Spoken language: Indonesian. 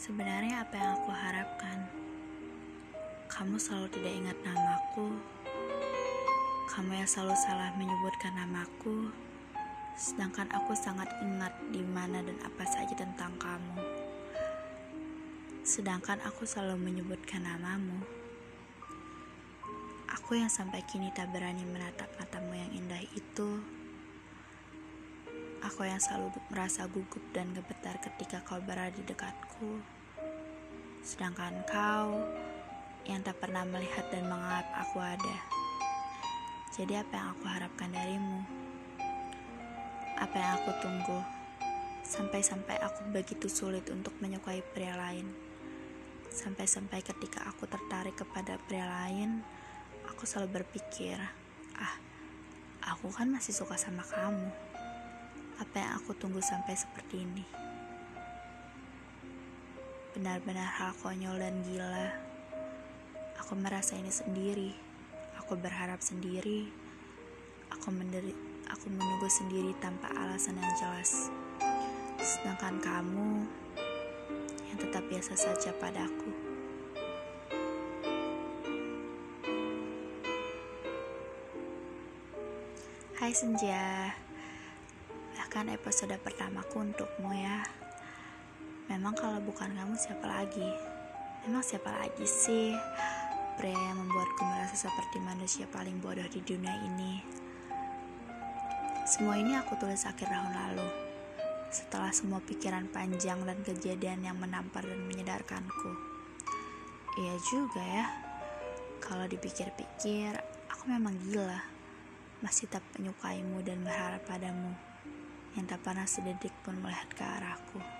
Sebenarnya apa yang aku harapkan? Kamu selalu tidak ingat namaku. Kamu yang selalu salah menyebutkan namaku. Sedangkan aku sangat ingat di mana dan apa saja tentang kamu. Sedangkan aku selalu menyebutkan namamu. Aku yang sampai kini tak berani menatap matamu yang indah itu. Aku yang selalu merasa gugup dan gemetar ketika kau berada di dekatku. Sedangkan kau yang tak pernah melihat dan menganggap aku ada. Jadi apa yang aku harapkan darimu? Apa yang aku tunggu? Sampai-sampai aku begitu sulit untuk menyukai pria lain. Sampai-sampai ketika aku tertarik kepada pria lain, aku selalu berpikir, ah, aku kan masih suka sama kamu. Yang aku tunggu sampai seperti ini? Benar-benar hal konyol dan gila. Aku merasa ini sendiri. Aku berharap sendiri. Aku menderi, aku menunggu sendiri tanpa alasan yang jelas. Sedangkan kamu yang tetap biasa saja padaku. Hai Senja, bahkan episode pertamaku untukmu ya. Memang kalau bukan kamu siapa lagi? Memang siapa lagi sih pria yang membuatku merasa seperti manusia paling bodoh di dunia ini? Semua ini aku tulis akhir tahun lalu. Setelah semua pikiran panjang dan kejadian yang menampar dan menyedarkanku. Iya juga ya. Kalau dipikir-pikir, aku memang gila masih tak menyukaimu dan berharap padamu, yang tak pernah sedetik pun melihat ke arahku.